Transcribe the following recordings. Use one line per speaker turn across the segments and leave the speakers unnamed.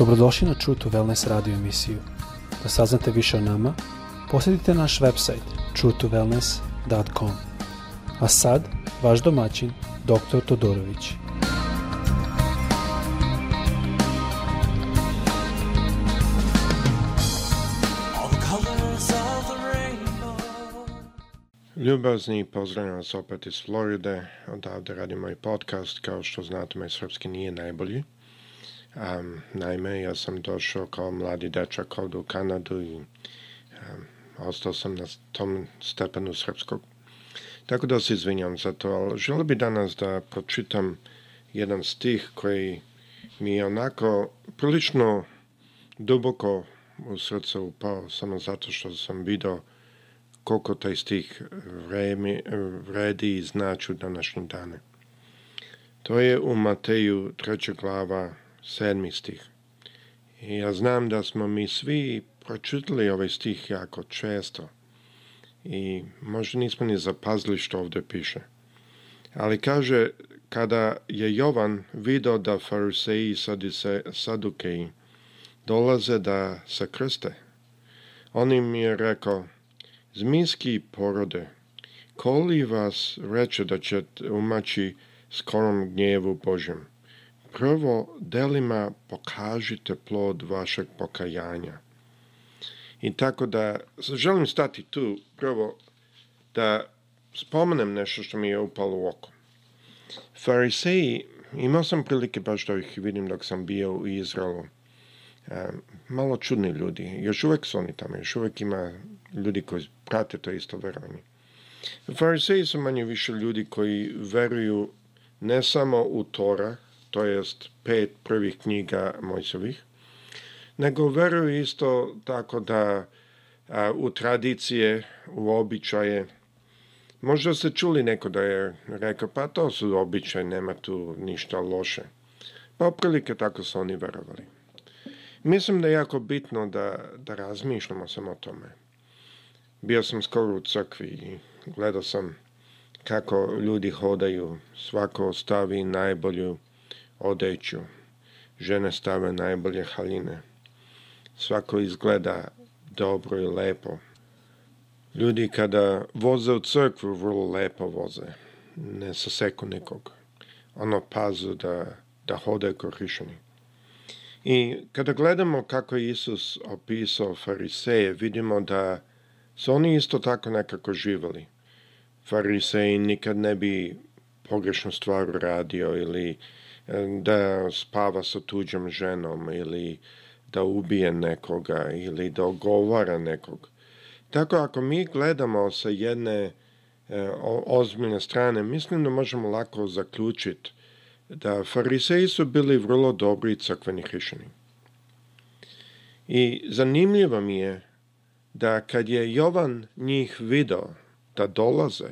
Dobrodošli na True to Wellness radio emisiju. Da saznate više o nama, posjetite naš website truetowellness.com. A sad, vaš domaćin, dr. Todorović.
Ljubazni, pozdravljam vas opet iz Floride, odavde radim moj podcast, kao što znate, moj srpski nije najbolji, Um, naime, ja sam došao kao mladi dečak ovde u Kanadu i um, ostao sam na tom stepenu srpskog. Tako da se izvinjam za to, ali želeo bi danas da pročitam jedan stih koji mi je onako prilično duboko u srce upao, samo zato što sam video koliko taj stih vremi, vredi i znači u današnjim dane. To je u Mateju 3. glava sedmi stih. I ja znam da smo mi svi pročitali ovaj stih jako često i možda nismo ni zapazili što ovde piše. Ali kaže, kada je Jovan video da fariseji i sadukeji dolaze da se krste, on im je rekao, zmijski porode, koli vas reče da će umaći skorom gnjevu Božem? Prvo, delima pokažite plod vašeg pokajanja. I tako da, želim stati tu prvo da spomenem nešto što mi je upalo u oko. Fariseji, imao sam prilike baš da ih vidim dok sam bio u Izraelu, e, malo čudni ljudi, još uvek su oni tamo, još uvek ima ljudi koji prate to isto verovanje. Fariseji su manje više ljudi koji veruju ne samo u Torah, to jest pet prvih knjiga Mojsovih, nego veruju isto tako da a, u tradicije, u običaje. Možda ste čuli neko da je rekao, pa to su običaje, nema tu ništa loše. Pa oprilike tako su oni verovali. Mislim da je jako bitno da, da razmišljamo samo o tome. Bio sam skoro u crkvi i gledao sam kako ljudi hodaju, svako ostavi najbolju odeću. Žene stave najbolje haline. Svako izgleda dobro i lepo. Ljudi kada voze u crkvu vrlo lepo voze. Ne saseku nikog. Ono pazu da, da hode korišeni. I kada gledamo kako je Isus opisao fariseje, vidimo da su oni isto tako nekako živali. Fariseji nikad ne bi pogrešnu stvar radio ili da spava sa tuđom ženom ili da ubije nekoga ili da ogovara nekog. Tako ako mi gledamo sa jedne e, ozbiljne strane, mislim da možemo lako zaključiti da fariseji su bili vrlo dobri crkveni hrišćani. I zanimljivo mi je da kad je Jovan njih video da dolaze,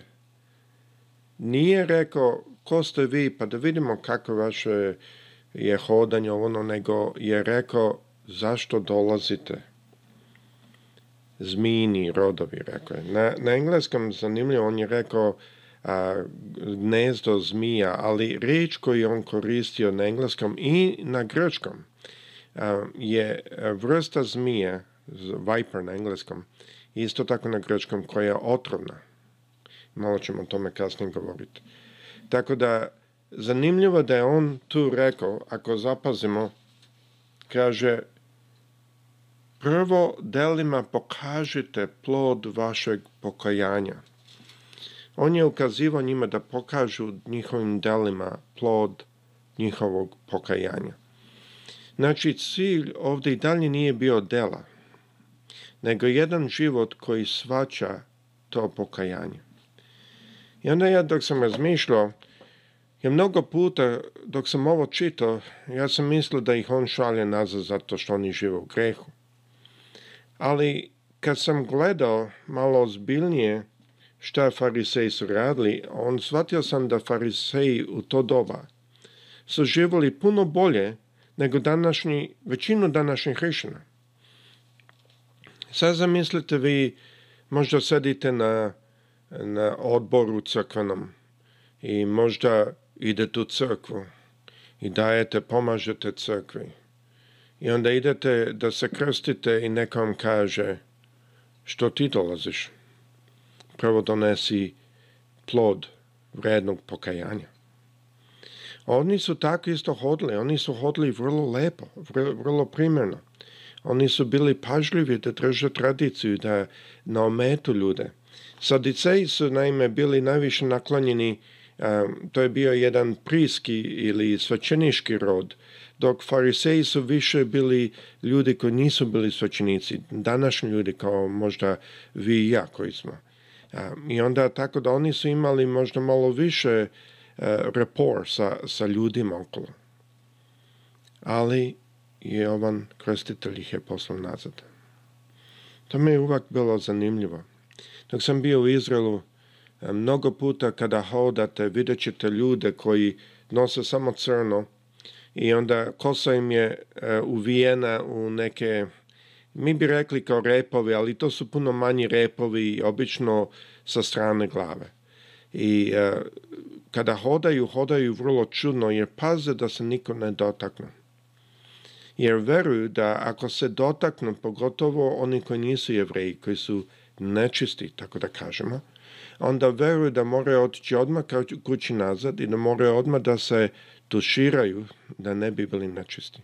nije rekao ko ste vi, pa da vidimo kako vaše je hodanje, ono, nego je rekao, zašto dolazite? Zmini rodovi, rekao je. Na, na engleskom zanimljivo, on je rekao a, gnezdo zmija, ali riječ koju je on koristio na engleskom i na grčkom a, je vrsta zmije, viper na engleskom, isto tako na grčkom, koja je otrovna. Malo ćemo o tome kasnije govoriti. Tako da, zanimljivo da je on tu rekao, ako zapazimo, kaže, prvo delima pokažite plod vašeg pokajanja. On je ukazivao njima da pokažu njihovim delima plod njihovog pokajanja. Znači, cilj ovde i dalje nije bio dela, nego jedan život koji svaća to pokajanje. I onda ja dok sam razmišljao, ja mnogo puta dok sam ovo čitao, ja sam mislio da ih on šalje nazad zato što oni žive u grehu. Ali kad sam gledao malo ozbiljnije šta fariseji su radili, on shvatio sam da fariseji u to doba su živjeli puno bolje nego današnji, većinu današnjih hrišćana. Sad zamislite vi možda sedite na na odboru crkvenom i možda idete u crkvu i dajete, pomažete crkvi. I onda idete da se krstite i nekom kaže što ti dolaziš. Prvo donesi plod vrednog pokajanja. Oni su tako isto hodili. Oni su hodili vrlo lepo, vrlo primjerno. Oni su bili pažljivi da drže tradiciju, da naometu ljude. Sadiceji su naime bili najviše naklonjeni, to je bio jedan priski ili svećeniški rod, dok fariseji su više bili ljudi koji nisu bili svećenici, današnji ljudi kao možda vi i ja koji smo. I onda tako da oni su imali možda malo više repor sa, sa ljudima okolo. Ali Jovan Krstitelj ih je poslao nazad. To mi je uvak bilo zanimljivo. Dok sam bio u Izraelu, e, mnogo puta kada hodate vidjet ćete ljude koji nose samo crno i onda kosa im je e, uvijena u neke, mi bi rekli kao repovi, ali to su puno manji repovi, obično sa strane glave. I e, kada hodaju, hodaju vrlo čudno jer paze da se niko ne dotakne. Jer veruju da ako se dotaknu, pogotovo oni koji nisu jevreji, koji su nečisti, tako da kažemo, onda veruju da moraju otići odmah kući nazad i da moraju odmah da se tuširaju da ne bi bili nečisti.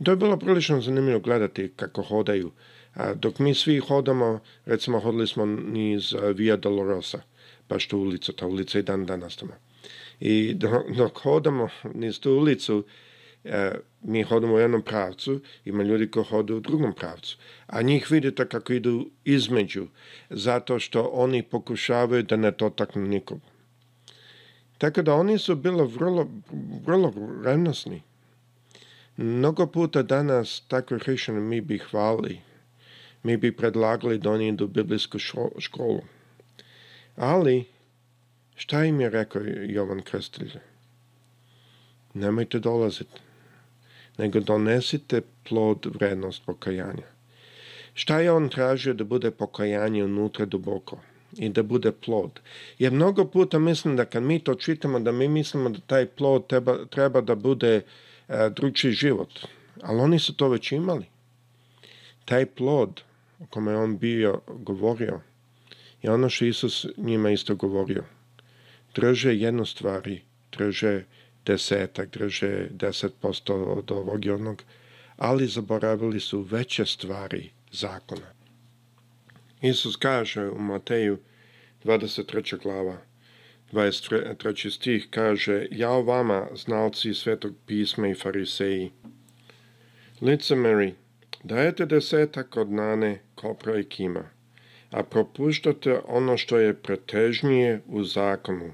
I to je bilo prilično zanimljivo gledati kako hodaju. A dok mi svi hodamo, recimo hodili smo niz Via Dolorosa, baš tu ulicu, ta ulica i dan danas tamo. I dok, dok hodamo niz tu ulicu, E, mi hodamo u jednom pravcu, ima ljudi koji hode u drugom pravcu, a njih vidite kako idu između, zato što oni pokušavaju da ne dotaknu nikomu. Tako da oni su bilo vrlo, vrlo renosni. Mnogo puta danas takve hrišćane mi bi hvali, mi bi predlagali da oni idu u biblijsku školu. Ali, šta im je rekao Jovan Krstitelj? Nemojte dolaziti nego donesite plod vrednost pokajanja. Šta je on tražio da bude pokajanje unutra duboko? i da bude plod. Jer mnogo puta mislim da kad mi to čitamo, da mi mislimo da taj plod treba, treba da bude e, drugčiji život. Ali oni su to već imali. Taj plod o kome je on bio govorio je ono što Isus njima isto govorio. Drže jednu stvari, drže desetak, drže 10% od ovog i onog, ali zaboravili su veće stvari zakona. Isus kaže u Mateju 23. glava, 23. stih kaže Ja o vama, znalci svetog pisma i fariseji, licemeri, dajete desetak od nane, kopra i kima, a propuštate ono što je pretežnije u zakonu,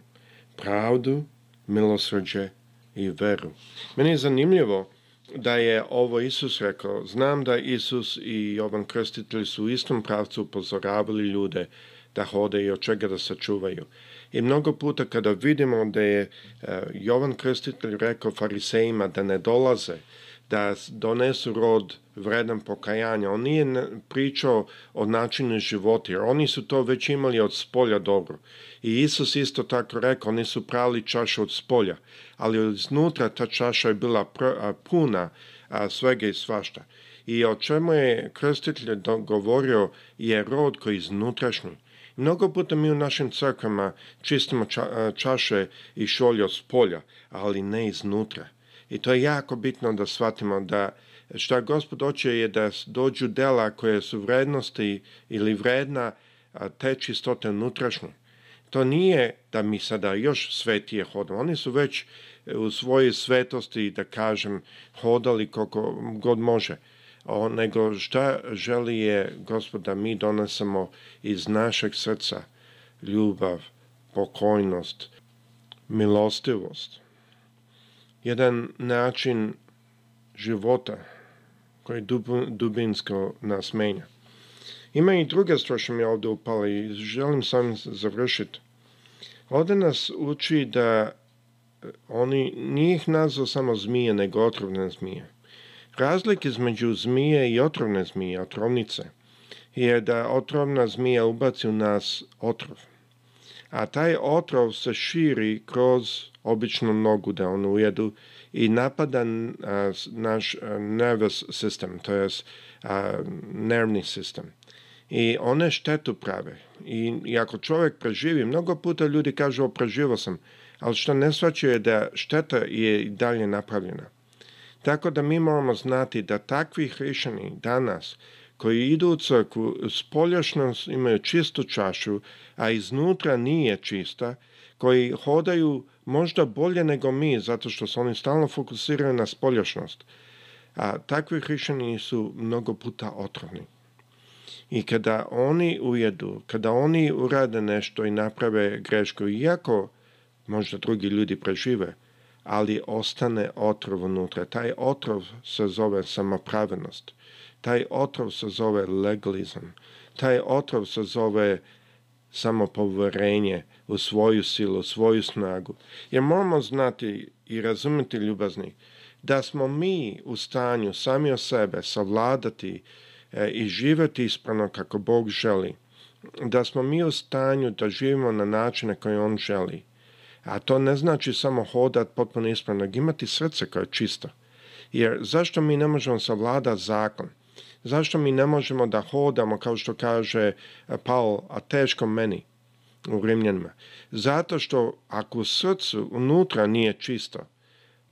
pravdu, milosrđe i veru. Meni je zanimljivo da je ovo Isus rekao. Znam da Isus i Jovan Krstitelj su u istom pravcu upozoravali ljude da hode i od čega da se čuvaju. I mnogo puta kada vidimo da je e, Jovan Krstitelj rekao farisejima da ne dolaze, da donesu rod vredan pokajanja. On nije pričao o načinu života, jer oni su to već imali od spolja dobro. I Isus isto tako rekao, oni su prali čašu od spolja, ali iznutra ta čaša je bila pr, a, puna a, svega i svašta. I o čemu je krstitelj govorio je rod koji je iznutrašnji. Mnogo puta mi u našim crkvama čistimo ča, a, čaše i šolje od spolja, ali ne iznutra. I to je jako bitno da shvatimo da šta gospod hoće je da dođu dela koje su vrednosti ili vredna te čistote unutrašnje. To nije da mi sada još svetije hodamo. Oni su već e, u svojoj svetosti, da kažem, hodali koliko god može. O, nego šta želi je gospod da mi donesemo iz našeg srca ljubav, pokojnost, milostivost jedan način života koji dubinsko nas menja. Ima i druga stvar što mi je ovdje upala i želim sam završiti. Ovdje nas uči da eh, oni, nije ih nazvao samo zmije, nego otrovne zmije. Razlik između zmije i otrovne zmije, otrovnice, je da otrovna zmija ubaci u nas otrov. A taj otrov se širi kroz obično nogu da ono ujedu i napada a, naš nervous system, to je nervni sistem. I one štetu prave. I, I ako čovjek preživi, mnogo puta ljudi kažu, preživo sam, ali što ne je da šteta je i dalje napravljena. Tako da mi moramo znati da takvi hrišćani danas koji idu u crkvu spoljašno imaju čistu čašu, a iznutra nije čista, koji hodaju možda bolje nego mi, zato što su oni stalno fokusirani na spoljašnost. A takvi hrišćani su mnogo puta otrovni. I kada oni ujedu, kada oni urade nešto i naprave grešku, iako možda drugi ljudi prežive, ali ostane otrov unutra. Taj otrov se zove samopravenost. Taj otrov se zove legalizam. Taj otrov se zove samopoverenje, u svoju silu, u svoju snagu. Jer moramo znati i razumeti, ljubazni da smo mi u stanju sami o sebe savladati e, i živeti ispravno kako Bog želi. Da smo mi u stanju da živimo na način na koji On želi. A to ne znači samo hodat potpuno ispravno, imati srce koje je čisto. Jer zašto mi ne možemo savladati zakon? Zašto mi ne možemo da hodamo, kao što kaže e, Paul, a teško meni u Rimljanima? Zato što ako u srcu unutra nije čisto,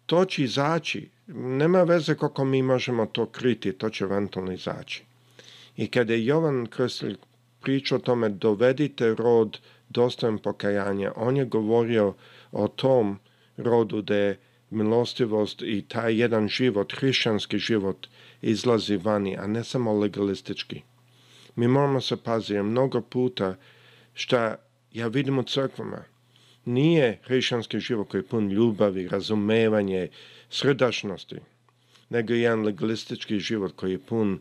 to će izaći. Nema veze kako mi možemo to kriti, to će eventualno izaći. I kada je Jovan Krstelj pričao o tome dovedite rod dostojan pokajanja, on je govorio o tom rodu da je milostivost i taj jedan život, hrišćanski život, izlazi vani, a ne samo legalistički. Mi moramo se paziti, mnogo puta što ja vidim u crkvama, nije hrišćanski život koji je pun ljubavi, razumevanje, srdačnosti, nego je jedan legalistički život koji je pun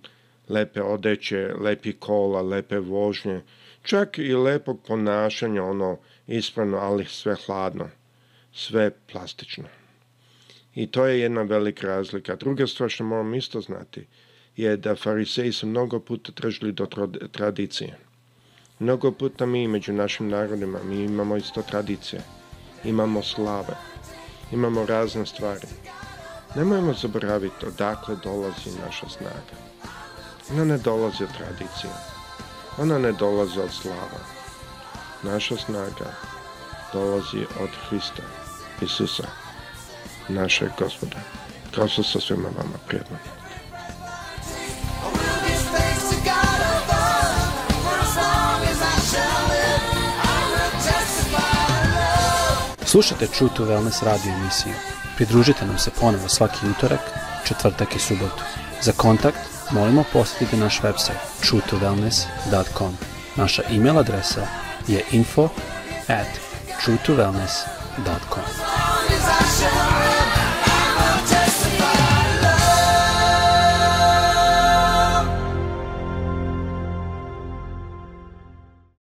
lepe odeće, lepi kola, lepe vožnje, čak i lepog ponašanja, ono ispravno, ali sve hladno, sve plastično. I to je jedna velika razlika. Druga stvar što moram isto znati je da fariseji su mnogo puta tražili do tradicije. Mnogo puta mi među našim narodima, mi imamo isto tradicije, imamo slave, imamo razne stvari. Nemojmo zaboraviti odakle dolazi naša snaga. Ona ne dolazi od tradicije, ona ne dolazi od slava. Naša snaga dolazi od Hrista, Isusa našeg gospoda, kao su sa svima vama prijedno.
Slušajte True to Wellness radio emisiju. Pridružite nam se ponovo svaki utorak, četvrtak i subotu. Za kontakt molimo posjetite naš website truetowellness.com. Naša e-mail adresa je info at truetowellness.com. I shall